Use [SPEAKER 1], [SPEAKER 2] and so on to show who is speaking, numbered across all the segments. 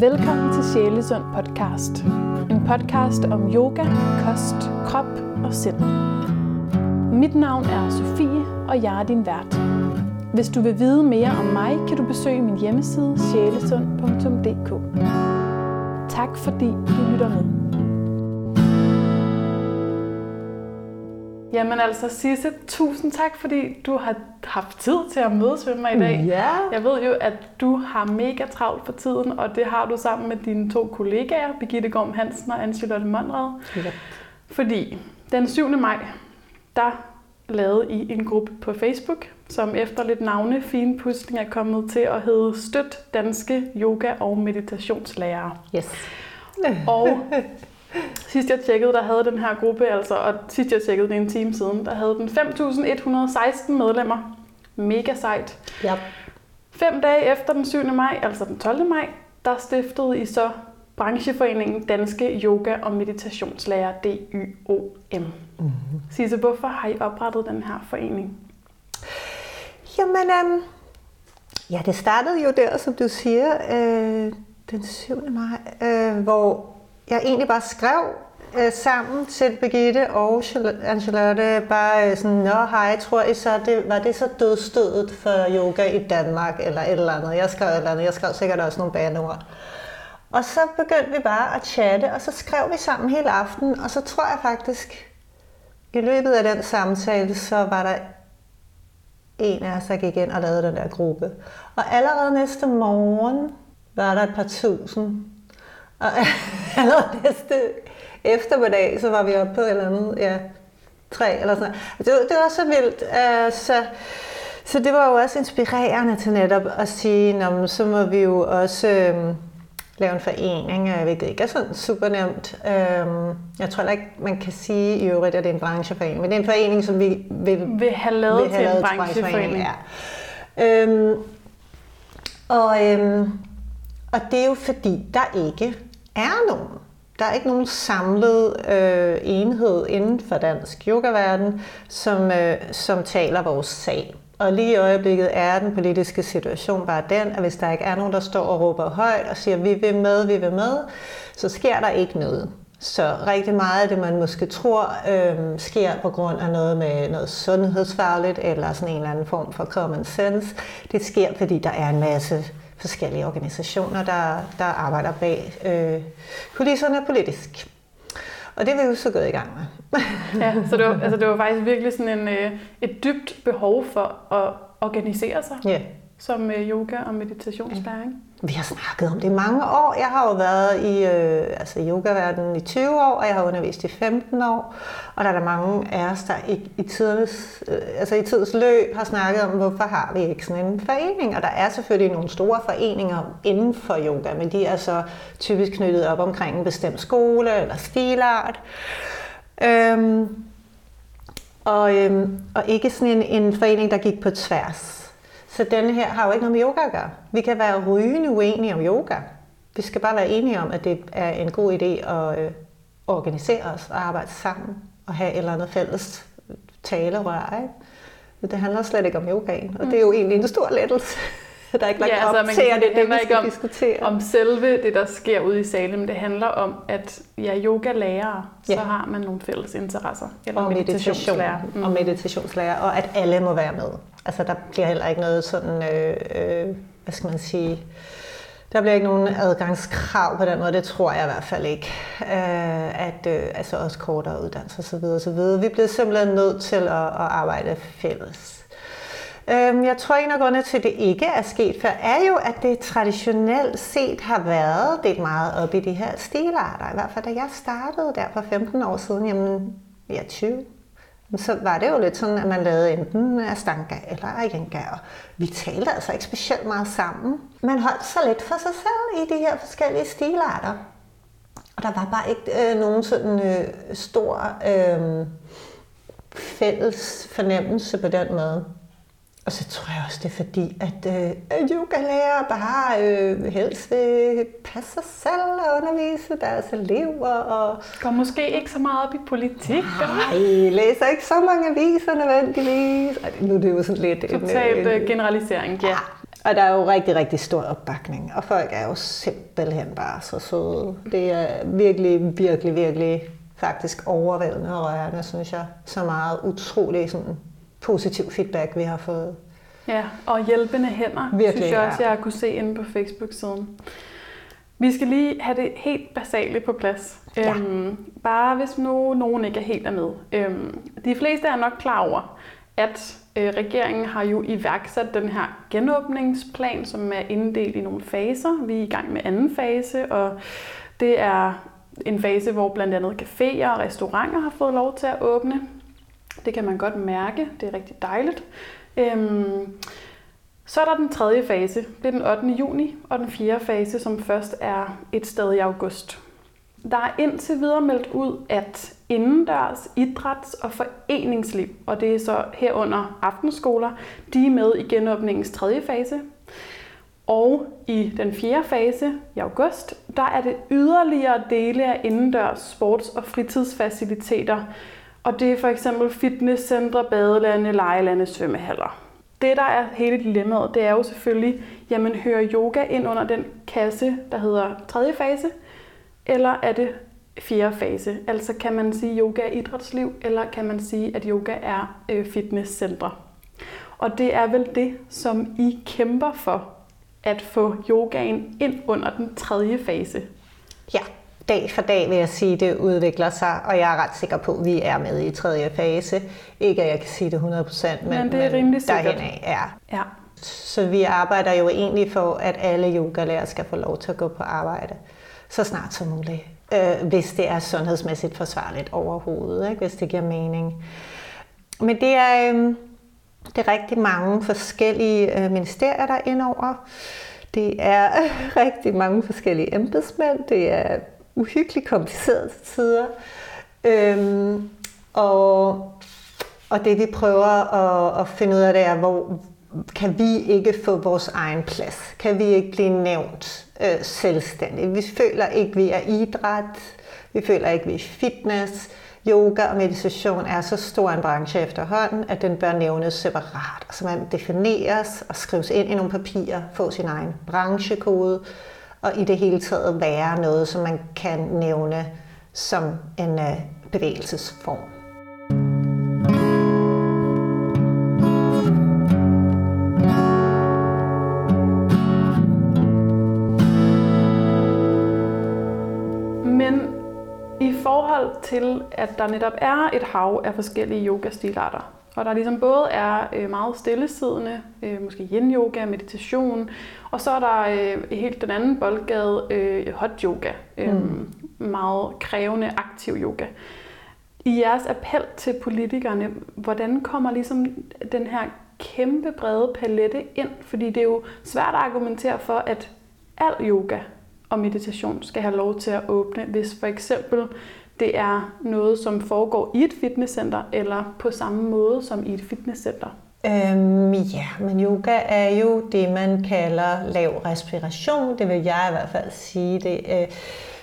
[SPEAKER 1] Velkommen til Sjælesund podcast. En podcast om yoga, kost, krop og sind. Mit navn er Sofie, og jeg er din vært. Hvis du vil vide mere om mig, kan du besøge min hjemmeside sjælesund.dk. Tak fordi du lytter med. Jamen altså Sisse, tusind tak, fordi du har haft tid til at mødes med mig i dag.
[SPEAKER 2] Ja.
[SPEAKER 1] Jeg ved jo, at du har mega travlt for tiden, og det har du sammen med dine to kollegaer, Birgitte Gorm Hansen og Anne-Charlotte Monrad.
[SPEAKER 2] Ja.
[SPEAKER 1] Fordi den 7. maj, der lavede I en gruppe på Facebook, som efter lidt navne finpudsning er kommet til at hedde Støt Danske Yoga- og Meditationslærere.
[SPEAKER 2] Yes.
[SPEAKER 1] Og sidst jeg tjekkede, der havde den her gruppe, altså, og sidst jeg tjekkede det en time siden, der havde den 5.116 medlemmer. Mega sejt.
[SPEAKER 2] Ja.
[SPEAKER 1] Fem dage efter den 7. maj, altså den 12. maj, der stiftede I så brancheforeningen Danske Yoga- og Meditationslærer DYOM. Mm-hmm. Sisse, hvorfor har I oprettet den her forening?
[SPEAKER 2] Jamen, um, ja, det startede jo der, som du siger, øh, den 7. maj, øh, hvor jeg egentlig bare skrev øh, sammen til Birgitte og Angelotte, bare øh, sådan, Nå hej, tror I så, det, var det så dødstødet for yoga i Danmark, eller et eller andet? Jeg skrev et eller andet, jeg skrev sikkert også nogle baneord. Og så begyndte vi bare at chatte, og så skrev vi sammen hele aftenen, og så tror jeg faktisk, i løbet af den samtale, så var der en af os, der gik ind og lavede den der gruppe. Og allerede næste morgen var der et par tusind. Og allerede næste eftermiddag, så var vi oppe på et eller andet, ja, tre eller sådan noget. Det, det var så vildt. Uh, så, så det var jo også inspirerende til netop at sige, Nå, så må vi jo også øhm, lave en forening, øh, hvilket ikke er sådan super nemt. Øhm, jeg tror ikke, man kan sige i øvrigt, at det er en brancheforening, men det er en forening, som vi vil
[SPEAKER 1] Vil have lavet
[SPEAKER 2] vil
[SPEAKER 1] til en brancheforening.
[SPEAKER 2] Ja. Øhm, og, øhm, og det er jo fordi, der ikke er nogen. Der er ikke nogen samlet øh, enhed inden for dansk yogaverden, som, øh, som taler vores sag. Og lige i øjeblikket er den politiske situation bare den, at hvis der ikke er nogen, der står og råber højt og siger, vi vil med, vi vil med, så sker der ikke noget. Så rigtig meget af det, man måske tror, øh, sker på grund af noget med noget sundhedsfagligt, eller sådan en eller anden form for common sense. Det sker, fordi der er en masse forskellige organisationer, der, der arbejder bag øh, kulisserne politisk. Og det er vi jo så gået i gang med.
[SPEAKER 1] Ja, så det var, altså det var faktisk virkelig sådan en, øh, et dybt behov for at organisere sig
[SPEAKER 2] Ja.
[SPEAKER 1] som øh, yoga- og meditationslæring.
[SPEAKER 2] Vi har snakket om det i mange år. Jeg har jo været i øh, altså yogaverdenen i 20 år, og jeg har undervist i 15 år. Og der er der mange af os, der i, i, tidens, øh, altså i tidens løb har snakket om, hvorfor har vi ikke sådan en forening? Og der er selvfølgelig nogle store foreninger inden for yoga, men de er så typisk knyttet op omkring en bestemt skole eller stilart. Øhm, og, øhm, og ikke sådan en, en forening, der gik på tværs. Så denne her har jo ikke noget med yoga at gøre. Vi kan være rygende uenige om yoga. Vi skal bare være enige om, at det er en god idé at øh, organisere os og arbejde sammen og have et eller andet fælles talerør. Ikke? Men det handler slet ikke om yogaen, og det er jo egentlig en stor lettelse. Der er ikke lagt
[SPEAKER 1] Ja, altså,
[SPEAKER 2] op
[SPEAKER 1] man
[SPEAKER 2] til, at det er
[SPEAKER 1] det
[SPEAKER 2] det, vi skal
[SPEAKER 1] ikke om-
[SPEAKER 2] diskutere.
[SPEAKER 1] Om selve det, der sker ude i salen, men det handler om, at jeg er yogalærere, så
[SPEAKER 2] Ja.
[SPEAKER 1] har man nogle fælles interesser. Eller
[SPEAKER 2] og meditation
[SPEAKER 1] meditationslærer.
[SPEAKER 2] mm. og meditationslærer, og at alle må være med. Altså der bliver heller ikke noget sådan, øh, øh, hvad skal man sige, der bliver ikke nogen adgangskrav på den måde, det tror jeg i hvert fald ikke. Øh, at, øh, altså også kortere uddannelse osv. osv. Vi bliver simpelthen nødt til at, at arbejde fælles. Øhm, Jeg tror, en af grundene til, at det ikke er sket før, er jo, at det traditionelt set har været delt meget op i de her stilarter. I hvert fald, da jeg startede der for 15 år siden, jamen, ja, 20, så var det jo lidt sådan, at man lavede enten Astanga eller Iyengar. Og vi talte altså ikke specielt meget sammen. Man holdt sig lidt for sig selv i de her forskellige stilarter. Og der var bare ikke øh, nogen sådan øh, stor øh, fælles fornemmelse på den måde. Og så tror jeg også, det er fordi, at, øh, yogalærer bare øh, helst vil passe sig selv og undervise deres elever. Og
[SPEAKER 1] Går måske ikke så meget op i politik. eller?
[SPEAKER 2] ej, læser ikke så mange aviser nødvendigvis. Ej, nu er det jo sådan lidt... en,
[SPEAKER 1] Totalt
[SPEAKER 2] en-
[SPEAKER 1] øh, generalisering, ja.
[SPEAKER 2] Og der er jo rigtig, rigtig stor opbakning, og folk er jo simpelthen bare så søde. Det er virkelig, virkelig, virkelig faktisk overvældende og rørende, synes jeg. Så meget utrolig sådan, positiv feedback, vi har fået.
[SPEAKER 1] Ja, og hjælpende hænder,
[SPEAKER 2] Virkelig,
[SPEAKER 1] synes jeg også,
[SPEAKER 2] ja.
[SPEAKER 1] jeg kunne se inde på Facebook-siden. Vi skal lige have det helt basale på plads.
[SPEAKER 2] Ja.
[SPEAKER 1] Øhm, bare hvis nu nogen ikke er helt er med. Øhm, de fleste er nok klar over, at øh, regeringen har jo iværksat den her genåbningsplan, som er inddelt i nogle faser. Vi er i gang med anden fase, og det er en fase, hvor blandt andet caféer og restauranter har fået lov til at åbne. Det kan man godt mærke. Det er rigtig dejligt. Øhm, så er der den tredje fase. Det er den 8. juni, og den fjerde fase, som først er et sted i august. Der er indtil videre meldt ud, at indendørs idræts- og foreningsliv, og det er så herunder aftenskoler, de er med i genåbningens tredje fase. Og i den fjerde fase i august, der er det yderligere dele af indendørs sports- og fritidsfaciliteter, og det er for eksempel fitnesscentre, badelande, lejelande, svømmehaller. Det, der er hele dilemmaet, det er jo selvfølgelig, jamen hører yoga ind under den kasse, der hedder tredje fase, eller er det fjerde fase? Altså kan man sige, yoga er idrætsliv, eller kan man sige, at yoga er øh, fitnesscentre? Og det er vel det, som I kæmper for, at få yogaen ind under den tredje fase.
[SPEAKER 2] Ja, dag for dag vil jeg sige, det udvikler sig, og jeg er ret sikker på, at vi er med i tredje fase. Ikke at jeg kan sige det 100%, men,
[SPEAKER 1] Men det er rimelig sikkert.
[SPEAKER 2] derhen af, ja.
[SPEAKER 1] Ja.
[SPEAKER 2] Så vi arbejder jo egentlig for, at alle yogalærer skal få lov til at gå på arbejde så snart som muligt. Øh, hvis det er sundhedsmæssigt forsvarligt overhovedet, ikke? hvis det giver mening. Men det er, øh, det er rigtig mange forskellige øh, ministerier, der er indover. Det er rigtig mange forskellige embedsmænd. Det er uhyggeligt kompliceret til tider. Øhm, og, og det vi prøver at, at finde ud af, det er, hvor kan vi ikke få vores egen plads? Kan vi ikke blive nævnt øh, selvstændigt? Vi føler ikke, vi er idræt. Vi føler ikke, vi er fitness. Yoga og meditation er så stor en branche efterhånden, at den bør nævnes separat. Så man defineres og skrives ind i nogle papirer, få sin egen branchekode, og i det hele taget være noget, som man kan nævne som en øh, bevægelsesform.
[SPEAKER 1] Men i forhold til, at der netop er et hav af forskellige yogastilarter, og der ligesom både er øh, meget stillesiddende, øh, måske yin-yoga, meditation, og så er der øh, helt den anden boldgade, øh, hot yoga, øh, mm. meget krævende aktiv yoga. I jeres appel til politikerne, hvordan kommer ligesom den her kæmpe brede palette ind? Fordi det er jo svært at argumentere for, at al yoga og meditation skal have lov til at åbne, hvis for eksempel det er noget, som foregår i et fitnesscenter, eller på samme måde som i et fitnesscenter?
[SPEAKER 2] Øhm, ja, men yoga er jo det, man kalder lav respiration. Det vil jeg i hvert fald sige. Det, øh,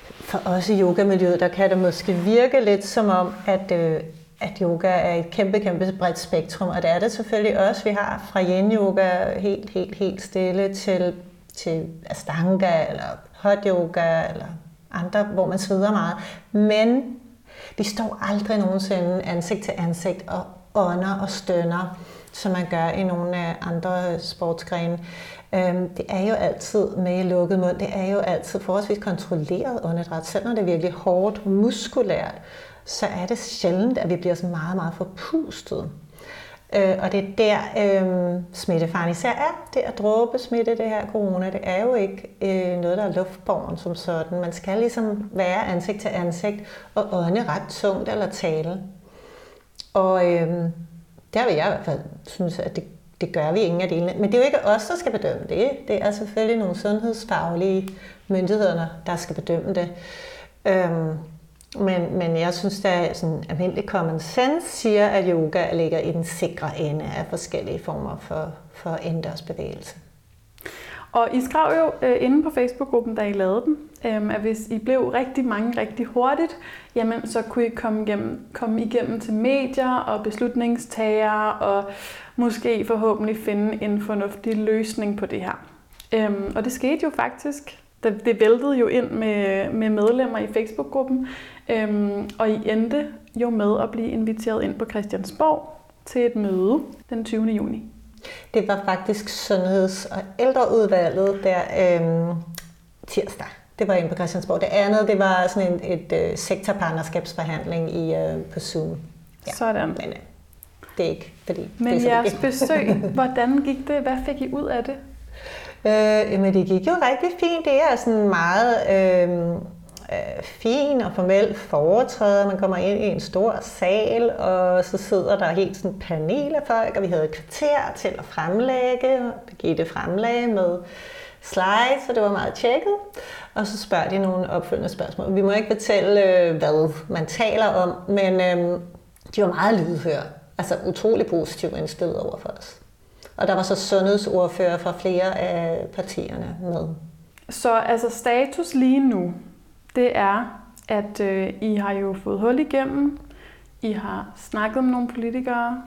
[SPEAKER 2] for os i yogamiljøet, der kan det måske virke lidt som om, at, øh, at yoga er et kæmpe, kæmpe bredt spektrum, og det er det selvfølgelig også. Vi har fra yin-yoga helt, helt, helt stille til, til altså astanga, eller hot yoga, eller andre, hvor man sveder meget. Men vi står aldrig nogensinde ansigt til ansigt og ånder og stønner, som man gør i nogle af andre sportsgrene. Øhm, det er jo altid med lukket mund. Det er jo altid forholdsvis kontrolleret åndedræt. Selv når det er virkelig hårdt muskulært, så er det sjældent, at vi bliver så meget, meget forpustet. Øh, og det er der øh, smittefaren især er. Det at dråbe smitte, det her corona, det er jo ikke øh, noget, der er luftborgen som sådan. Man skal ligesom være ansigt til ansigt og ånde ret tungt eller tale. Og øh, der vil jeg i hvert fald synes, at det, det gør vi ingen af delene. Men det er jo ikke os, der skal bedømme det. Det er selvfølgelig nogle sundhedsfaglige myndigheder, der skal bedømme det. Øh, men, men jeg synes, at sådan almindelig common sense siger, at yoga ligger i den sikre ende af forskellige former for, for indendørs bevægelse.
[SPEAKER 1] Og I skrev jo øh, inde på Facebook-gruppen, da I lavede den, øh, at hvis I blev rigtig mange rigtig hurtigt, jamen så kunne I komme igennem, komme igennem til medier og beslutningstagere og måske forhåbentlig finde en fornuftig løsning på det her. Øh, og det skete jo faktisk. Det, det væltede jo ind med, med medlemmer i Facebook-gruppen, øh, og I endte jo med at blive inviteret ind på Christiansborg til et møde den 20. juni.
[SPEAKER 2] Det var faktisk Sundheds- og ældreudvalget der øhm, tirsdag. Det var inde på Christiansborg. Det andet, det var sådan en, et, et øh, sektorpartnerskabsforhandling i, øh, på Zoom.
[SPEAKER 1] Ja. Sådan.
[SPEAKER 2] Men øh, det er ikke, fordi...
[SPEAKER 1] Men
[SPEAKER 2] det er
[SPEAKER 1] jeres besøg, hvordan gik det? Hvad fik I ud af det?
[SPEAKER 2] Øh, men det gik jo rigtig fint. Det er sådan meget... Øh, øh, fin og formel foretræde. Man kommer ind i en stor sal, og så sidder der helt sådan en panel af folk, og vi havde et kvarter til at fremlægge. Birgitte fremlagde med slides, så det var meget tjekket. Og så spørger de nogle opfølgende spørgsmål. Vi må ikke fortælle, øh, hvad man taler om, men øh, de var meget lydhøre. Altså utrolig positivt indstillet over for os. Og der var så sundhedsordfører fra flere af partierne med.
[SPEAKER 1] Så altså status lige nu, det er, at øh, I har jo fået hul igennem, I har snakket med nogle politikere,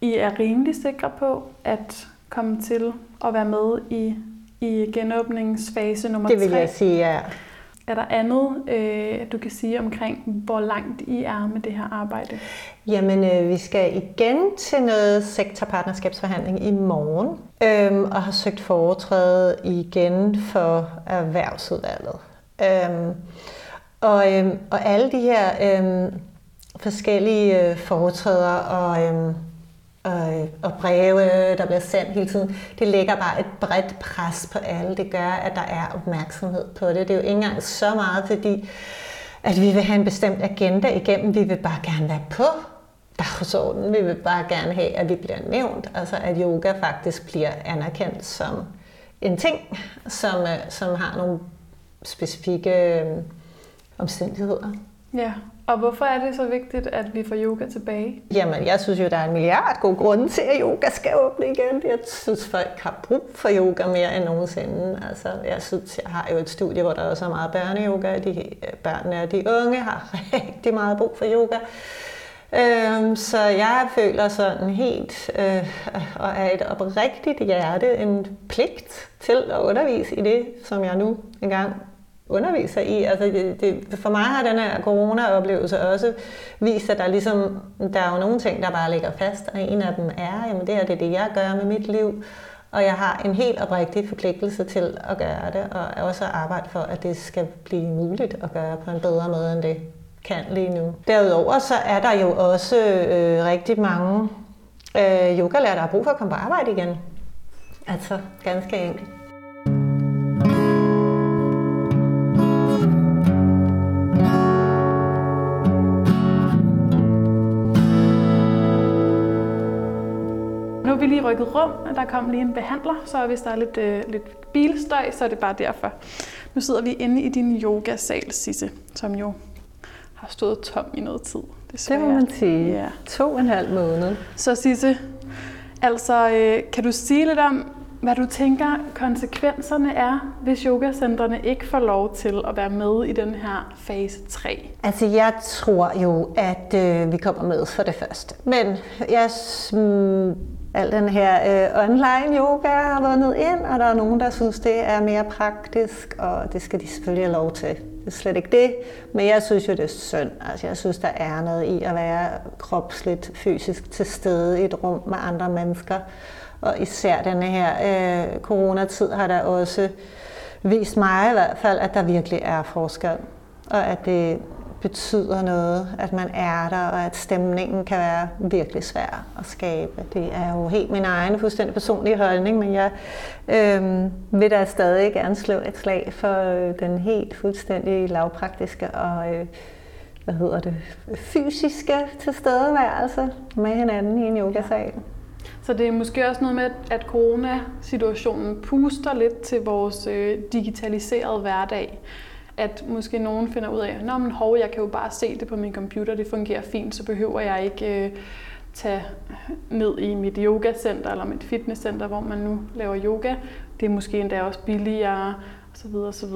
[SPEAKER 1] I er rimelig sikre på at komme til at være med i, i genåbningsfase nummer 3.
[SPEAKER 2] Det vil 3. jeg sige, ja.
[SPEAKER 1] Er der andet, øh, du kan sige omkring, hvor langt I er med det her arbejde?
[SPEAKER 2] Jamen, øh, vi skal igen til noget sektorpartnerskabsforhandling i morgen, øh, og har søgt foretræde igen for erhvervsudvalget. Øh, og, øh, og alle de her øh, forskellige øh, foretræder og, Øh, og, og breve, der bliver sendt hele tiden, det lægger bare et bredt pres på alle. Det gør, at der er opmærksomhed på det. Det er jo ikke engang så meget, fordi at vi vil have en bestemt agenda igennem. Vi vil bare gerne være på dagsordenen. Vi vil bare gerne have, at vi bliver nævnt. Altså at yoga faktisk bliver anerkendt som en ting, som, øh, som har nogle specifikke øh, omstændigheder.
[SPEAKER 1] Ja, og hvorfor er det så vigtigt, at vi får yoga tilbage?
[SPEAKER 2] Jamen, jeg synes jo, der er en milliard gode grunde til, at yoga skal åbne igen. Jeg synes, folk har brug for yoga mere end nogensinde. Altså, jeg synes, jeg har jo et studie, hvor der også er meget børneyoga. De børnene og de unge har rigtig meget brug for yoga. Øhm, så jeg føler sådan helt, øh, og er et oprigtigt hjerte, en pligt til at undervise i det, som jeg nu engang underviser i. Altså det, det, for mig har den her corona-oplevelse også vist, at der, ligesom, der er jo nogle ting, der bare ligger fast, og en af dem er, jamen det her det, det jeg gør med mit liv, og jeg har en helt oprigtig forpligtelse til at gøre det, og også arbejde for, at det skal blive muligt at gøre på en bedre måde end det kan lige nu. Derudover så er der jo også øh, rigtig mange øh, yogalærere, der har brug for at komme på arbejde igen. Altså ganske enkelt.
[SPEAKER 1] Er vi lige rykket rum, og der kom lige en behandler, så hvis der er lidt, øh, lidt bilstøj, så er det bare derfor. Nu sidder vi inde i din yogasal, Sisse, som jo har stået tom i noget tid.
[SPEAKER 2] Desværre. Det må man sige. Ja. To og en halv måned.
[SPEAKER 1] Så Sisse, altså øh, kan du sige lidt om, hvad du tænker konsekvenserne er, hvis yogacentrene ikke får lov til at være med i den her fase 3?
[SPEAKER 2] Altså jeg tror jo, at øh, vi kommer med for det første. Men jeg, mm, al den her øh, online yoga har vundet ind, og der er nogen, der synes, det er mere praktisk, og det skal de selvfølgelig have lov til. Det er slet ikke det, men jeg synes jo, det er synd. Altså, jeg synes, der er noget i at være kropsligt, fysisk til stede i et rum med andre mennesker. Og især denne her øh, coronatid har der også vist mig i hvert fald, at der virkelig er forskel. Og at det betyder noget, at man er der, og at stemningen kan være virkelig svær at skabe. Det er jo helt min egen fuldstændig personlige holdning, men jeg øh, vil da stadig gerne slå et slag for øh, den helt fuldstændig lavpraktiske og øh, hvad hedder det, fysiske tilstedeværelse med hinanden i en yogasal.
[SPEAKER 1] Så det er måske også noget med, at coronasituationen puster lidt til vores øh, digitaliserede hverdag at måske nogen finder ud af, at men hov, jeg kan jo bare se det på min computer, det fungerer fint, så behøver jeg ikke øh, tage ned i mit yogacenter eller mit fitnesscenter, hvor man nu laver yoga. Det er måske endda også billigere, osv. osv.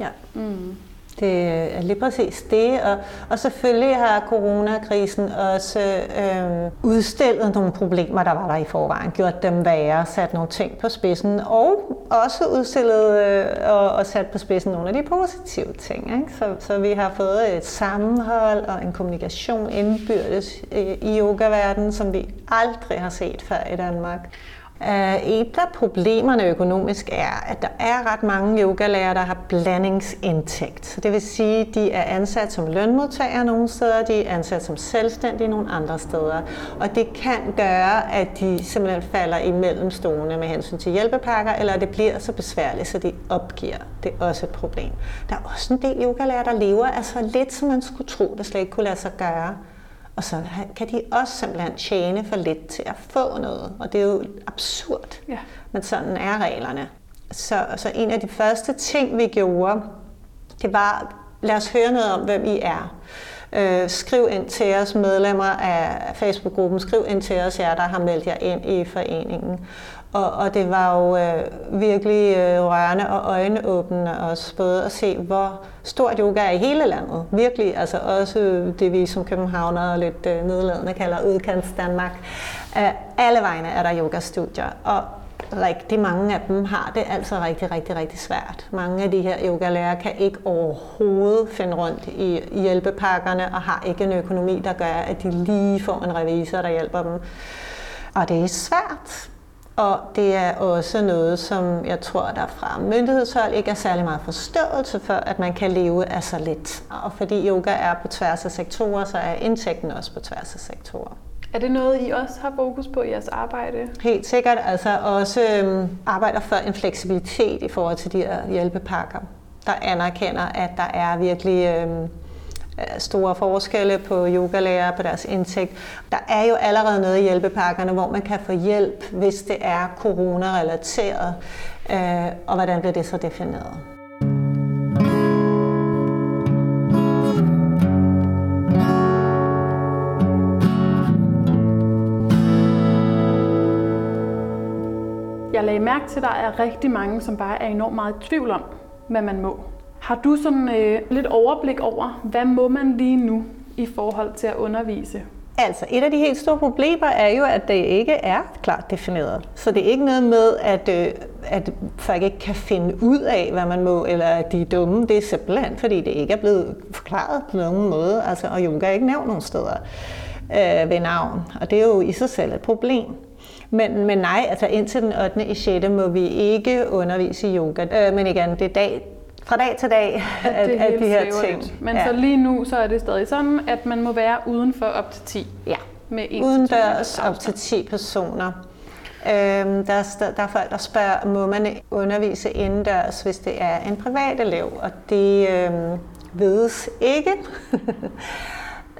[SPEAKER 2] Ja. Mm. Det er lige præcis det, og, og selvfølgelig har coronakrisen også øh, udstillet nogle problemer, der var der i forvejen, gjort dem værre, sat nogle ting på spidsen, og også udstillet øh, og, og sat på spidsen nogle af de positive ting. Ikke? Så, så vi har fået et sammenhold og en kommunikation indbyrdes øh, i yogaverdenen, som vi aldrig har set før i Danmark. Øh, et af problemerne økonomisk er, at der er ret mange yogalærer, der har blandingsindtægt. Så det vil sige, at de er ansat som lønmodtagere nogle steder, de er ansat som selvstændige nogle andre steder. Og det kan gøre, at de simpelthen falder imellem stolene med hensyn til hjælpepakker, eller det bliver så besværligt, så de opgiver. Det er også et problem. Der er også en del yogalærer, der lever altså lidt, som man skulle tro, det slet ikke kunne lade sig gøre. Og så kan de også simpelthen tjene for lidt til at få noget. Og det er jo absurd. Ja. Men sådan er reglerne. Så, så en af de første ting, vi gjorde, det var, lad os høre noget om, hvem I er. Øh, skriv ind til os, medlemmer af Facebook-gruppen. Skriv ind til os, jer der har meldt jer ind i foreningen. Og, og det var jo øh, virkelig øh, rørende og øjenåbnende også, både at se, hvor stort yoga er i hele landet. Virkelig, altså også øh, det vi som københavnere og lidt øh, nedladende kalder udkants Danmark. Øh, alle vegne er der yogastudier, og rigtig mange af dem har det altså rigtig, rigtig, rigtig svært. Mange af de her yogalærer kan ikke overhovedet finde rundt i hjælpepakkerne og har ikke en økonomi, der gør, at de lige får en revisor, der hjælper dem. Og det er svært. Og det er også noget, som jeg tror, der fra myndighedshold ikke er særlig meget forståelse for, at man kan leve af så lidt. Og fordi yoga er på tværs af sektorer, så er indtægten også på tværs af sektorer.
[SPEAKER 1] Er det noget, I også har fokus på i jeres arbejde?
[SPEAKER 2] Helt sikkert. Altså også øhm, arbejder for en fleksibilitet i forhold til de her hjælpepakker, der anerkender, at der er virkelig øhm, Øh, store forskelle på yogalærer på deres indtægt. Der er jo allerede noget i hjælpepakkerne, hvor man kan få hjælp, hvis det er corona-relateret. Øh, og hvordan bliver det så defineret?
[SPEAKER 1] Jeg lagde mærke til, at der er rigtig mange, som bare er enormt meget i tvivl om, hvad man må. Har du sådan øh, lidt overblik over, hvad må man lige nu i forhold til at undervise?
[SPEAKER 2] Altså, et af de helt store problemer er jo, at det ikke er klart defineret. Så det er ikke noget med, at, øh, at folk ikke kan finde ud af, hvad man må, eller at de er dumme. Det er simpelthen, fordi det ikke er blevet forklaret på nogen måde. Altså, og yoga er ikke nævnt nogen steder øh, ved navn. Og det er jo i sig selv et problem. Men, men nej, altså indtil den 8. i 6. må vi ikke undervise i yoga. Øh, men igen, det er dag, fra dag til dag, at,
[SPEAKER 1] det
[SPEAKER 2] at de her
[SPEAKER 1] ting. Men ja. så lige nu, så er det stadig sådan, at man må være udenfor op til 10.
[SPEAKER 2] Ja, med udendørs op til 10 personer. Øhm, der, er, der er folk, der spørger, må man undervise indendørs, hvis det er en privat elev? Og det øhm, vides ikke.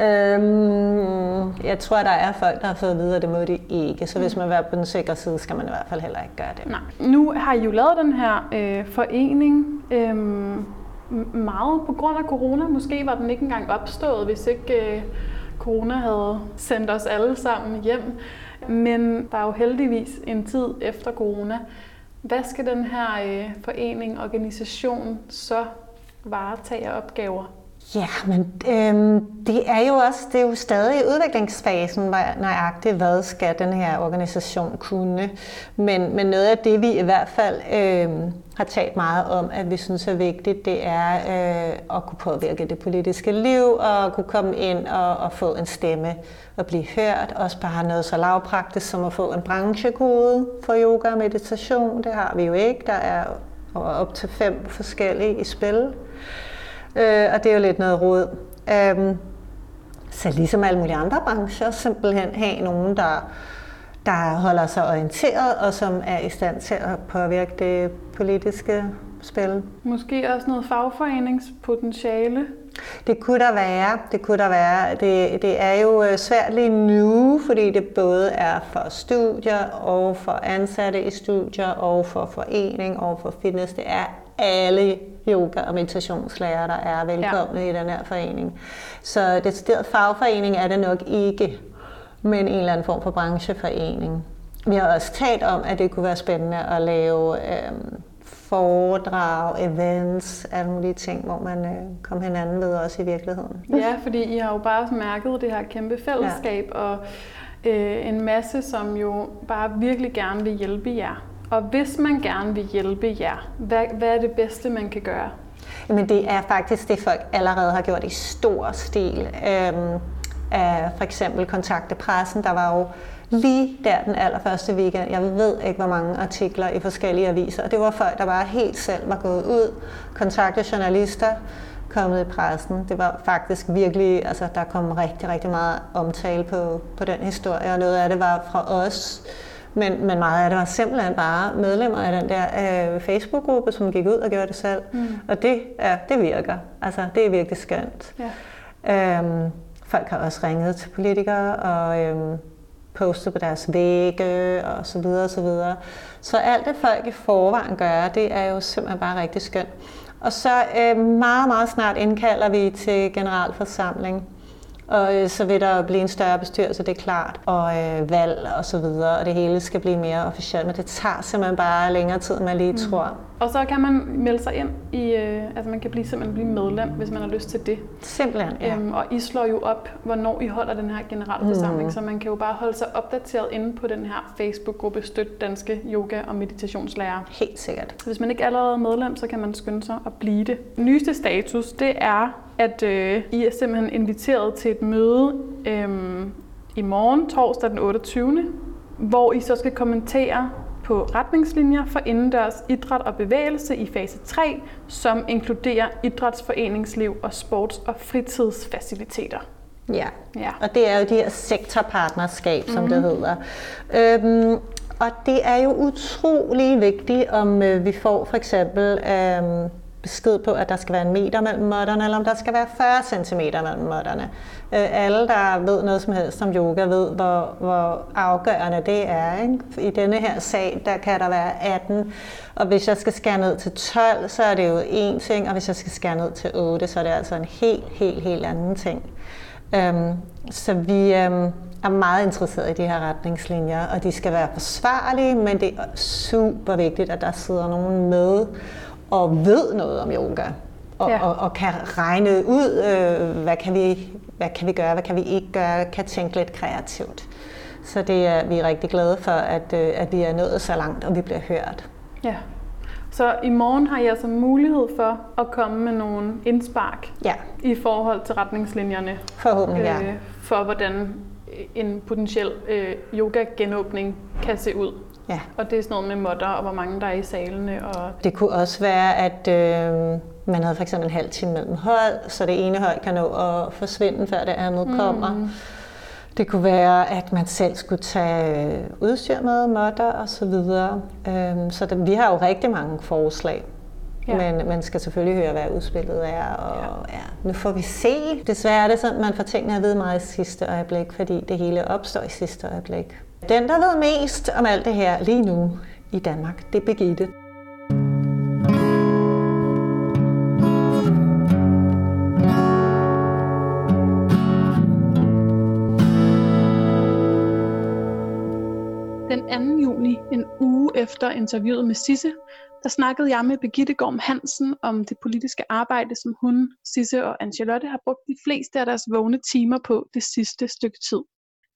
[SPEAKER 2] Øhm, jeg tror, der er folk, der har fået at vide, at det må de ikke. Så hvis man vil være på den sikre side, skal man i hvert fald heller ikke gøre det.
[SPEAKER 1] Nej. Nu har I jo lavet den her øh, forening øh, meget på grund af corona. Måske var den ikke engang opstået, hvis ikke øh, corona havde sendt os alle sammen hjem. Men der er jo heldigvis en tid efter corona. Hvad skal den her øh, forening, organisation så varetage opgaver
[SPEAKER 2] Ja, men øhm, det er jo også det er jo stadig i udviklingsfasen, nøjagtigt hvad skal den her organisation kunne. Men, men noget af det, vi i hvert fald øhm, har talt meget om, at vi synes er vigtigt, det er øh, at kunne påvirke det politiske liv, og kunne komme ind og, og få en stemme og blive hørt. Også bare noget så lavpraktisk som at få en branchekode for yoga og meditation. Det har vi jo ikke. Der er op til fem forskellige i spil. Øh, og det er jo lidt noget råd. Øhm, så ligesom alle mulige andre brancher, simpelthen have nogen, der, der holder sig orienteret, og som er i stand til at påvirke det politiske spil.
[SPEAKER 1] Måske også noget fagforeningspotentiale?
[SPEAKER 2] Det kunne der være. Det kunne der være. Det, det er jo øh, svært lige nu, fordi det både er for studier og for ansatte i studier og for forening og for fitness. Det er alle yoga- og meditationslærer, der er velkomne ja. i den her forening. Så det fagforening er det nok ikke. men en eller anden form for brancheforening. Vi har også talt om, at det kunne være spændende at lave øh, foredrag, events, alle mulige ting, hvor man øh, kom hinanden ved også i virkeligheden.
[SPEAKER 1] Ja, fordi I har jo bare mærket det her kæmpe fællesskab, ja. og øh, en masse, som jo bare virkelig gerne vil hjælpe jer. Og hvis man gerne vil hjælpe jer, hvad, hvad er det bedste, man kan gøre?
[SPEAKER 2] Jamen det er faktisk det, folk allerede har gjort i stor stil. Øhm, af for eksempel kontakte pressen. Der var jo lige der den allerførste weekend, jeg ved ikke hvor mange artikler i forskellige aviser, og det var folk, der bare helt selv var gået ud, kontakte journalister, kommet i pressen. Det var faktisk virkelig, altså der kom rigtig, rigtig meget omtale på, på den historie, og noget af det var fra os, men, men meget af det var simpelthen bare medlemmer af den der øh, Facebook-gruppe, som gik ud og gjorde det selv. Mm. Og det, ja, det virker. Altså, det er virkelig skønt. Ja. Øhm, folk har også ringet til politikere og øhm, postet på deres vægge og så videre og så videre. Så alt det folk i forvejen gør, det er jo simpelthen bare rigtig skønt. Og så øh, meget, meget snart indkalder vi til generalforsamling og øh, så vil der blive en større bestyrelse, det er klart, og øh, valg og så videre, og det hele skal blive mere officielt, men det tager simpelthen bare længere tid, end man lige mm. tror.
[SPEAKER 1] Og så kan man melde sig ind i, øh, altså man kan blive, simpelthen blive medlem, hvis man har lyst til det.
[SPEAKER 2] Simpelthen, ja. Øhm,
[SPEAKER 1] og I slår jo op, hvornår I holder den her generalforsamling, mm. så man kan jo bare holde sig opdateret inde på den her Facebook-gruppe Støt Danske Yoga- og Meditationslærere.
[SPEAKER 2] Helt sikkert.
[SPEAKER 1] Hvis man ikke allerede er medlem, så kan man skynde sig at blive det. Nyeste status, det er, at øh, I er simpelthen inviteret til et møde øh, i morgen, torsdag den 28., hvor I så skal kommentere på retningslinjer for indendørs idræt og bevægelse i fase 3, som inkluderer idrætsforeningsliv og sports- og fritidsfaciliteter.
[SPEAKER 2] Ja. ja, og det er jo de her sektorpartnerskab, som mm-hmm. det hedder. Øhm, og det er jo utrolig vigtigt, om øh, vi får for eksempel øh, besked på, at der skal være en meter mellem måtterne, eller om der skal være 40 cm mellem måtterne. Øh, alle, der ved noget som helst om yoga, ved, hvor, hvor afgørende det er. Ikke? I denne her sag, der kan der være 18, og hvis jeg skal skære ned til 12, så er det jo én ting, og hvis jeg skal skære ned til 8, så er det altså en helt, helt, helt anden ting. Øhm, så vi øhm, er meget interesserede i de her retningslinjer, og de skal være forsvarlige, men det er super vigtigt, at der sidder nogen med og ved noget om yoga, og, ja. og, og kan regne ud, øh, hvad, kan vi, hvad kan vi gøre, hvad kan vi ikke gøre, kan tænke lidt kreativt. Så det er vi er rigtig glade for, at, øh, at vi er nået så langt, og vi bliver hørt.
[SPEAKER 1] Ja. Så i morgen har jeg altså mulighed for at komme med nogle indspark
[SPEAKER 2] ja.
[SPEAKER 1] i forhold til retningslinjerne.
[SPEAKER 2] Forhåbentlig, ja. Øh,
[SPEAKER 1] for hvordan en potentiel øh, yoga-genåbning kan se ud.
[SPEAKER 2] Ja.
[SPEAKER 1] Og det er sådan noget med modder, og hvor mange der er i salene. Og...
[SPEAKER 2] Det kunne også være, at øh, man havde eksempel en halv time mellem hold, så det ene hold kan nå at forsvinde, før det andet mm. kommer. Det kunne være, at man selv skulle tage øh, udstyr med, modder og så videre. Øhm, så det, vi har jo rigtig mange forslag. Ja. Men man skal selvfølgelig høre, hvad udspillet er. Og ja. Ja, nu får vi se. Desværre er det sådan, at man får tingene at vide meget i sidste øjeblik, fordi det hele opstår i sidste øjeblik. Den, der ved mest om alt det her lige nu i Danmark, det er Birgitte.
[SPEAKER 1] Den 2. juni, en uge efter interviewet med Sisse, der snakkede jeg med Birgitte Gorm Hansen om det politiske arbejde, som hun, Sisse og Angelotte har brugt de fleste af deres vågne timer på det sidste stykke tid.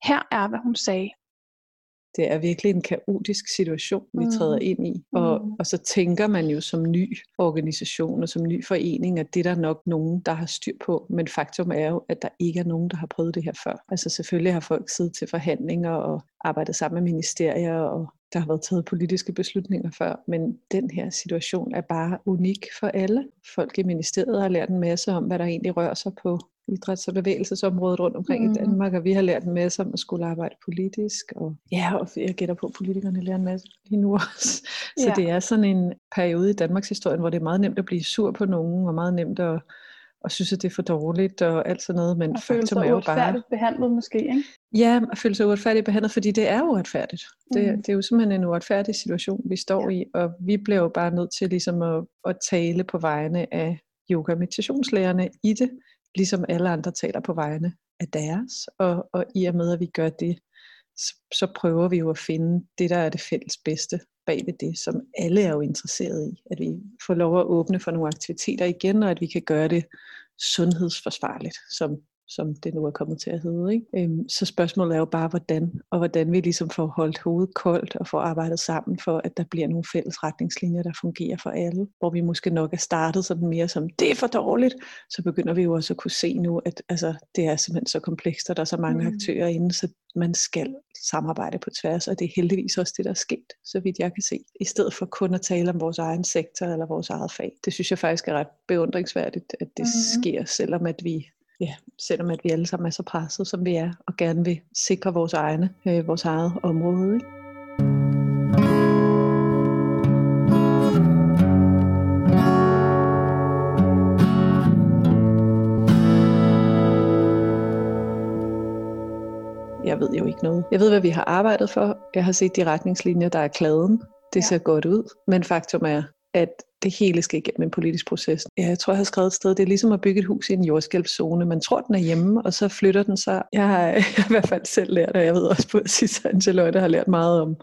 [SPEAKER 1] Her er, hvad hun sagde
[SPEAKER 3] det er virkelig en kaotisk situation, vi mm. træder ind i. Og, mm. og så tænker man jo som ny organisation og som ny forening, at det er der nok nogen, der har styr på. Men faktum er jo, at der ikke er nogen, der har prøvet det her før. Altså selvfølgelig har folk siddet til forhandlinger og arbejdet sammen med ministerier, og der har været taget politiske beslutninger før. Men den her situation er bare unik for alle. Folk i ministeriet har lært en masse om, hvad der egentlig rører sig på idræts- og bevægelsesområdet rundt omkring mm. i Danmark, og vi har lært en masse om at skulle arbejde politisk, og ja, og jeg gætter på, at politikerne lærer en masse lige nu også. Så ja. det er sådan en periode i Danmarks historie, hvor det er meget nemt at blive sur på nogen, og meget nemt at og synes, at det er for dårligt og alt sådan noget, men og faktum er jo bare...
[SPEAKER 1] behandlet måske, ikke?
[SPEAKER 3] Ja, at føle sig uretfærdigt behandlet, fordi det er uretfærdigt. Mm. Det, det er jo simpelthen en uretfærdig situation, vi står ja. i, og vi bliver jo bare nødt til ligesom at, at tale på vegne af yoga meditationslærerne i det, ligesom alle andre taler på vegne af deres, og, og i og med, at vi gør det, så, så prøver vi jo at finde det, der er det fælles bedste bag ved det, som alle er jo interesseret i. At vi får lov at åbne for nogle aktiviteter igen, og at vi kan gøre det sundhedsforsvarligt, som som det nu er kommet til at hedde. Ikke? Øhm, så spørgsmålet er jo bare, hvordan, og hvordan vi ligesom får holdt hovedet koldt og får arbejdet sammen for, at der bliver nogle fælles retningslinjer, der fungerer for alle. Hvor vi måske nok er startet sådan mere som, det er for dårligt, så begynder vi jo også at kunne se nu, at altså, det er simpelthen så komplekst, og der er så mange mm. aktører inde, så man skal samarbejde på tværs, og det er heldigvis også det, der er sket, så vidt jeg kan se. I stedet for kun at tale om vores egen sektor eller vores eget fag. Det synes jeg faktisk er ret beundringsværdigt, at det mm. sker, selvom at vi ja, selvom at vi alle sammen er så presset, som vi er, og gerne vil sikre vores egne, øh, vores eget område. Ikke? Jeg ved jo ikke noget. Jeg ved, hvad vi har arbejdet for. Jeg har set de retningslinjer, der er kladen. Det ja. ser godt ud. Men faktum er, at det hele skal igennem en politisk proces. Ja, jeg tror, jeg har skrevet et sted, det er ligesom at bygge et hus i en jordskælvszone. Man tror, den er hjemme, og så flytter den sig. Jeg har, jeg har i hvert fald selv lært, og jeg ved også på, at Sissa Angelotte har lært meget om,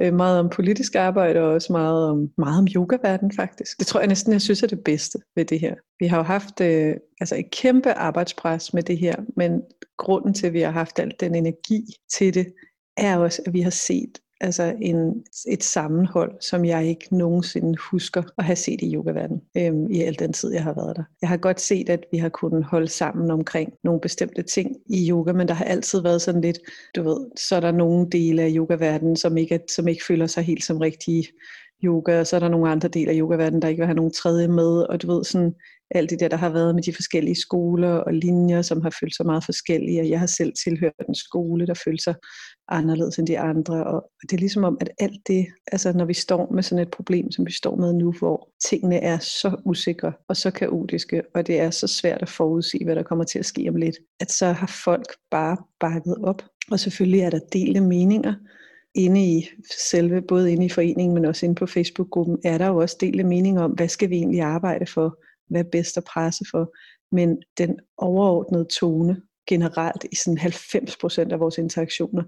[SPEAKER 3] øh, meget om politisk arbejde, og også meget om, meget om yogaverden faktisk. Det tror jeg næsten, jeg synes er det bedste ved det her. Vi har jo haft øh, altså et kæmpe arbejdspres med det her, men grunden til, at vi har haft alt den energi til det, er også, at vi har set altså en, et sammenhold, som jeg ikke nogensinde husker at have set i yogaverdenen øhm, i al den tid, jeg har været der. Jeg har godt set, at vi har kunnet holde sammen omkring nogle bestemte ting i yoga, men der har altid været sådan lidt, du ved, så er der nogle dele af yogaverdenen, som ikke, som ikke føler sig helt som rigtige yoga, og så er der nogle andre dele af yogaverdenen, der ikke vil have nogen tredje med, og du ved sådan, alt det der, der har været med de forskellige skoler og linjer, som har følt sig meget forskellige, og jeg har selv tilhørt en skole, der følte sig anderledes end de andre, og det er ligesom om, at alt det, altså når vi står med sådan et problem, som vi står med nu, hvor tingene er så usikre og så kaotiske, og det er så svært at forudse, hvad der kommer til at ske om lidt, at så har folk bare bakket op, og selvfølgelig er der delte meninger, inde i selve, både inde i foreningen, men også inde på Facebook-gruppen, er der jo også delte mening om, hvad skal vi egentlig arbejde for? hvad er bedst at presse for. Men den overordnede tone generelt i sådan 90% af vores interaktioner,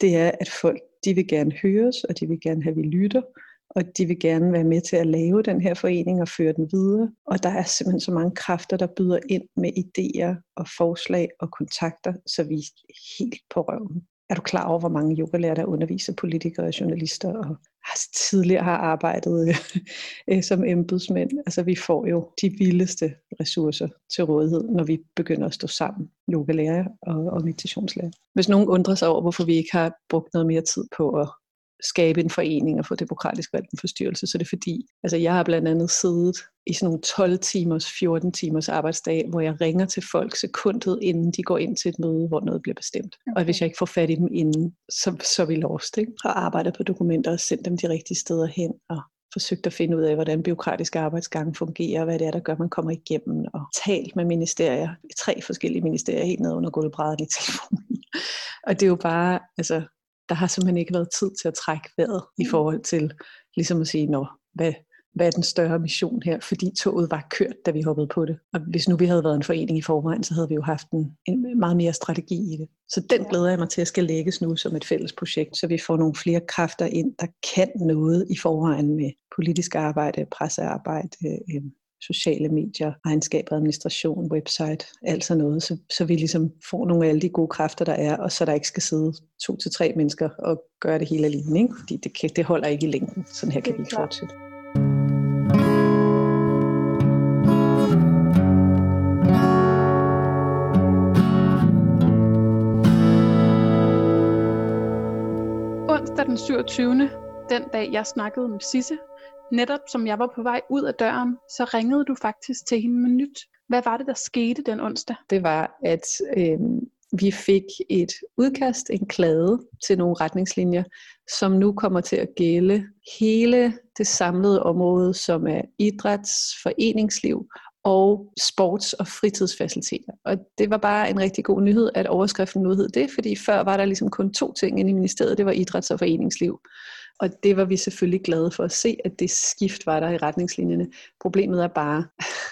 [SPEAKER 3] det er, at folk de vil gerne høres, og de vil gerne have, at vi lytter, og de vil gerne være med til at lave den her forening og føre den videre. Og der er simpelthen så mange kræfter, der byder ind med idéer og forslag og kontakter, så vi er helt på røven. Er du klar over, hvor mange yogalærer, der underviser politikere og journalister og tidligere har arbejdet øh, som embedsmænd. Altså vi får jo de vildeste ressourcer til rådighed, når vi begynder at stå sammen, yogalærer og, og meditationslærer. Hvis nogen undrer sig over, hvorfor vi ikke har brugt noget mere tid på at skabe en forening og få demokratisk valgt en forstyrrelse, så det er fordi, altså jeg har blandt andet siddet i sådan nogle 12 timers, 14 timers arbejdsdag, hvor jeg ringer til folk sekundet, inden de går ind til et møde, hvor noget bliver bestemt. Okay. Og hvis jeg ikke får fat i dem inden, så, så er vi lost. Ikke? Og arbejder på dokumenter og sendt dem de rigtige steder hen, og forsøgt at finde ud af, hvordan byråkratiske arbejdsgange fungerer, hvad det er, der gør, at man kommer igennem, og talt med ministerier, tre forskellige ministerier, helt ned under gulvbræddet i telefonen. og det er jo bare, altså, der har simpelthen ikke været tid til at trække vejret mm. i forhold til ligesom at sige, Nå, hvad, hvad er den større mission her? Fordi toget var kørt, da vi hoppede på det. Og hvis nu vi havde været en forening i forvejen, så havde vi jo haft en, en meget mere strategi i det. Så den glæder jeg mig til at skal lægges nu som et fælles projekt, så vi får nogle flere kræfter ind, der kan noget i forvejen med politisk arbejde, pressearbejde, øh, sociale medier, regnskab, administration, website, alt sådan noget, så, så vi ligesom får nogle af alle de gode kræfter, der er, og så der ikke skal sidde to til tre mennesker og gøre det hele alene, ikke? fordi det, kan, det holder ikke i længden. Sådan her kan vi ikke fortsætte.
[SPEAKER 1] Onsdag den 27. den dag jeg snakkede med Sisse, netop som jeg var på vej ud af døren, så ringede du faktisk til hende med nyt. Hvad var det, der skete den onsdag?
[SPEAKER 3] Det var, at øh, vi fik et udkast, en klade til nogle retningslinjer, som nu kommer til at gælde hele det samlede område, som er idræts, foreningsliv og sports- og fritidsfaciliteter. Og det var bare en rigtig god nyhed, at overskriften nu hed det, fordi før var der ligesom kun to ting inde i ministeriet, det var idræts- og foreningsliv. Og det var vi selvfølgelig glade for at se, at det skift var der i retningslinjerne. Problemet er bare,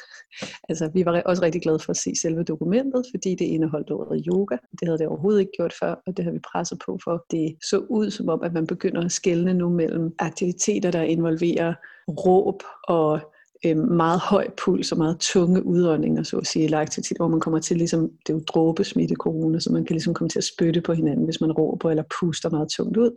[SPEAKER 3] altså, vi var også rigtig glade for at se selve dokumentet, fordi det indeholdt ordet yoga. Det havde det overhovedet ikke gjort før, og det har vi presset på for. Det så ud som om, at man begynder at skelne nu mellem aktiviteter, der involverer råb og øh, meget høj puls og meget tunge udåndinger, så at sige, eller aktivitet, hvor man kommer til, ligesom, det er jo dråbesmitte corona, så man kan ligesom komme til at spytte på hinanden, hvis man råber eller puster meget tungt ud.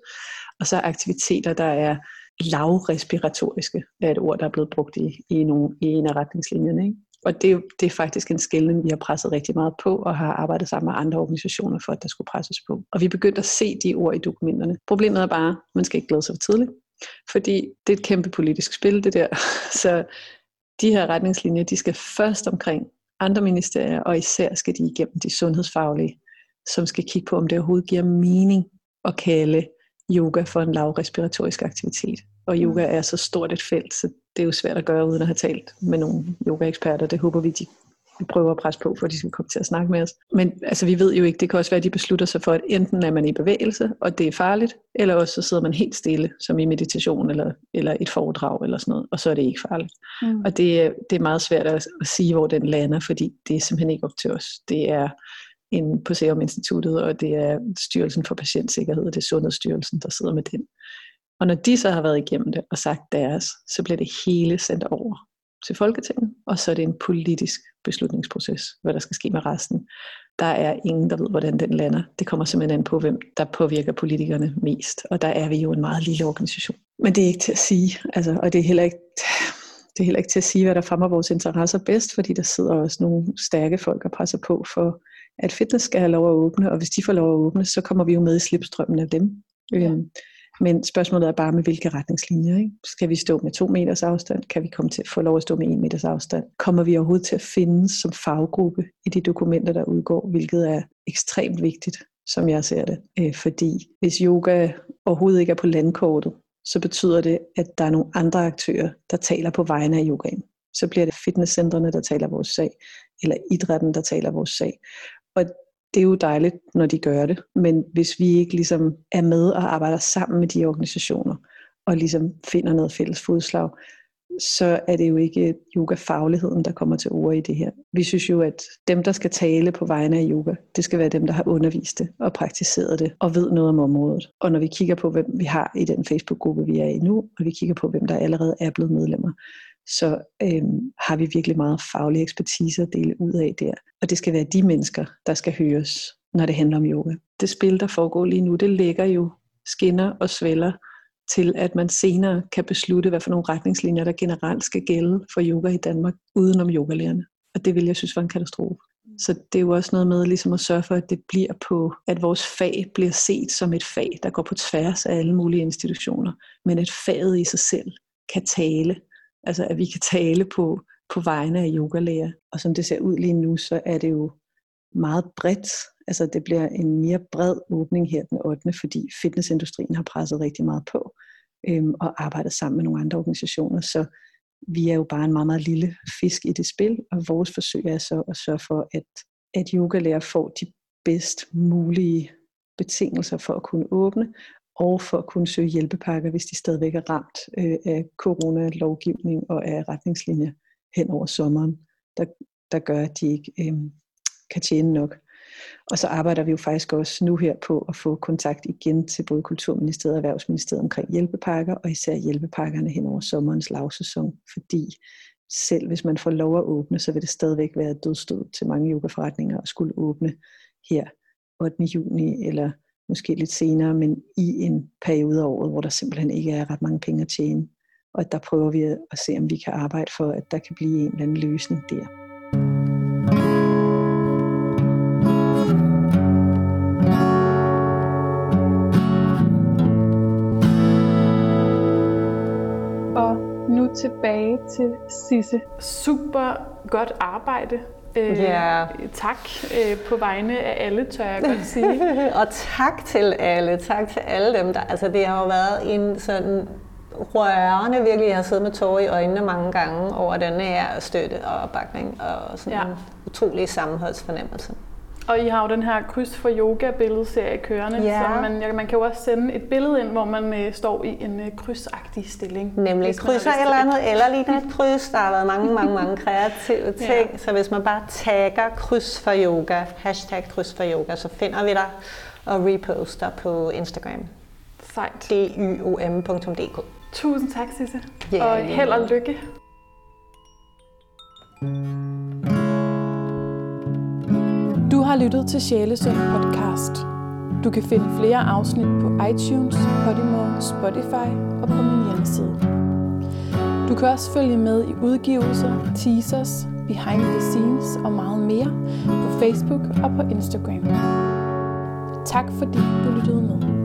[SPEAKER 3] Og så aktiviteter, der er lavrespiratoriske, er et ord, der er blevet brugt i, i, nogle, i en af retningslinjerne. Ikke? Og det, det er faktisk en skældning, vi har presset rigtig meget på, og har arbejdet sammen med andre organisationer for, at der skulle presses på. Og vi begyndte at se de ord i dokumenterne. Problemet er bare, at man skal ikke glæde sig for tidligt, fordi det er et kæmpe politisk spil, det der. Så de her retningslinjer, de skal først omkring andre ministerier, og især skal de igennem de sundhedsfaglige, som skal kigge på, om det overhovedet giver mening at kalde yoga for en lavrespiratorisk aktivitet. Og yoga mm. er så stort et felt, så det er jo svært at gøre uden at have talt med nogle yogaeksperter. Det håber vi, de prøver at presse på, for at de skal komme til at snakke med os. Men altså, vi ved jo ikke, det kan også være, at de beslutter sig for, at enten er man i bevægelse, og det er farligt, eller også så sidder man helt stille, som i meditation eller, eller et foredrag eller sådan noget, og så er det ikke farligt. Mm. Og det, det er meget svært at, at sige, hvor den lander, fordi det er simpelthen ikke op til os. Det er en på Serum Instituttet, og det er Styrelsen for Patientsikkerhed, og det er Sundhedsstyrelsen, der sidder med den. Og når de så har været igennem det og sagt deres, så bliver det hele sendt over til Folketinget, og så er det en politisk beslutningsproces, hvad der skal ske med resten. Der er ingen, der ved, hvordan den lander. Det kommer simpelthen an på, hvem der påvirker politikerne mest. Og der er vi jo en meget lille organisation. Men det er ikke til at sige, altså, og det er heller ikke, det er heller ikke til at sige, hvad der fremmer vores interesser bedst, fordi der sidder også nogle stærke folk og presser på for, at fitness skal have lov at åbne, og hvis de får lov at åbne, så kommer vi jo med i slipstrømmen af dem. Ja. Øhm, men spørgsmålet er bare med hvilke retningslinjer. Ikke? Skal vi stå med to meters afstand? Kan vi komme til at få lov at stå med en meters afstand? Kommer vi overhovedet til at findes som faggruppe i de dokumenter, der udgår, hvilket er ekstremt vigtigt, som jeg ser det. Øh, fordi hvis yoga overhovedet ikke er på landkortet, så betyder det, at der er nogle andre aktører, der taler på vegne af yogaen. Så bliver det fitnesscentrene, der taler vores sag, eller idrætten, der taler vores sag. Og det er jo dejligt, når de gør det, men hvis vi ikke ligesom er med og arbejder sammen med de organisationer, og ligesom finder noget fælles fodslag, så er det jo ikke yoga-fagligheden, der kommer til ord i det her. Vi synes jo, at dem, der skal tale på vegne af yoga, det skal være dem, der har undervist det og praktiseret det og ved noget om området. Og når vi kigger på, hvem vi har i den Facebook-gruppe, vi er i nu, og vi kigger på, hvem der allerede er blevet medlemmer, så øhm, har vi virkelig meget faglig ekspertise at dele ud af der. Og det skal være de mennesker, der skal høres, når det handler om yoga. Det spil, der foregår lige nu, det lægger jo skinner og sveller til, at man senere kan beslutte, hvad for nogle retningslinjer, der generelt skal gælde for yoga i Danmark, udenom yogalærerne. Og det vil jeg synes var en katastrofe. Så det er jo også noget med ligesom at sørge for, at det bliver på, at vores fag bliver set som et fag, der går på tværs af alle mulige institutioner, men at faget i sig selv kan tale Altså at vi kan tale på, på vegne af yogalæger. Og som det ser ud lige nu, så er det jo meget bredt. Altså det bliver en mere bred åbning her den 8. fordi fitnessindustrien har presset rigtig meget på øhm, og arbejdet sammen med nogle andre organisationer. Så vi er jo bare en meget, meget lille fisk i det spil, og vores forsøg er så at sørge for, at, at yogalærer får de bedst mulige betingelser for at kunne åbne, og for at kunne søge hjælpepakker, hvis de stadigvæk er ramt øh, af coronalovgivning og af retningslinjer hen over sommeren, der, der gør, at de ikke øh, kan tjene nok. Og så arbejder vi jo faktisk også nu her på at få kontakt igen til både Kulturministeriet og Erhvervsministeriet omkring hjælpepakker, og især hjælpepakkerne hen over sommerens lavsæson, fordi selv hvis man får lov at åbne, så vil det stadigvæk være dødstød til mange yogaforretninger at skulle åbne her 8. juni eller måske lidt senere, men i en periode af året, hvor der simpelthen ikke er ret mange penge at tjene. Og der prøver vi at se, om vi kan arbejde for, at der kan blive en eller anden løsning der.
[SPEAKER 1] Og nu tilbage til Sisse. Super godt arbejde
[SPEAKER 2] Øh, yeah.
[SPEAKER 1] Tak øh, på vegne af alle, tør jeg godt sige.
[SPEAKER 2] og tak til alle. Tak til alle dem, der... Altså, det har jo været en sådan rørende virkelig. Jeg har siddet med tårer i øjnene mange gange over den her støtte og opbakning og sådan ja. en utrolig sammenholdsfornemmelse.
[SPEAKER 1] Og I har jo den her kryds for yoga billedserie kørende,
[SPEAKER 2] Ja.
[SPEAKER 1] så man, man kan jo også sende et billede ind, hvor man øh, står i en øh, krydsagtig stilling.
[SPEAKER 2] Nemlig krydser eller
[SPEAKER 1] det.
[SPEAKER 2] andet, eller ligner et kryds. Der har været mange, mange, mange kreative ting.
[SPEAKER 1] Ja.
[SPEAKER 2] Så hvis man bare tagger kryds for yoga, hashtag kryds for yoga, så finder vi dig og reposter på Instagram.
[SPEAKER 1] Sejt.
[SPEAKER 2] dyom.dk
[SPEAKER 1] Tusind tak, Sisse.
[SPEAKER 2] Ja,
[SPEAKER 1] og
[SPEAKER 2] lige
[SPEAKER 1] held og lykke. Du har lyttet til Sjælesund podcast. Du kan finde flere afsnit på iTunes, Podimo, Spotify og på min hjemmeside. Du kan også følge med i udgivelser, teasers, behind the scenes og meget mere på Facebook og på Instagram. Tak fordi du lyttede med.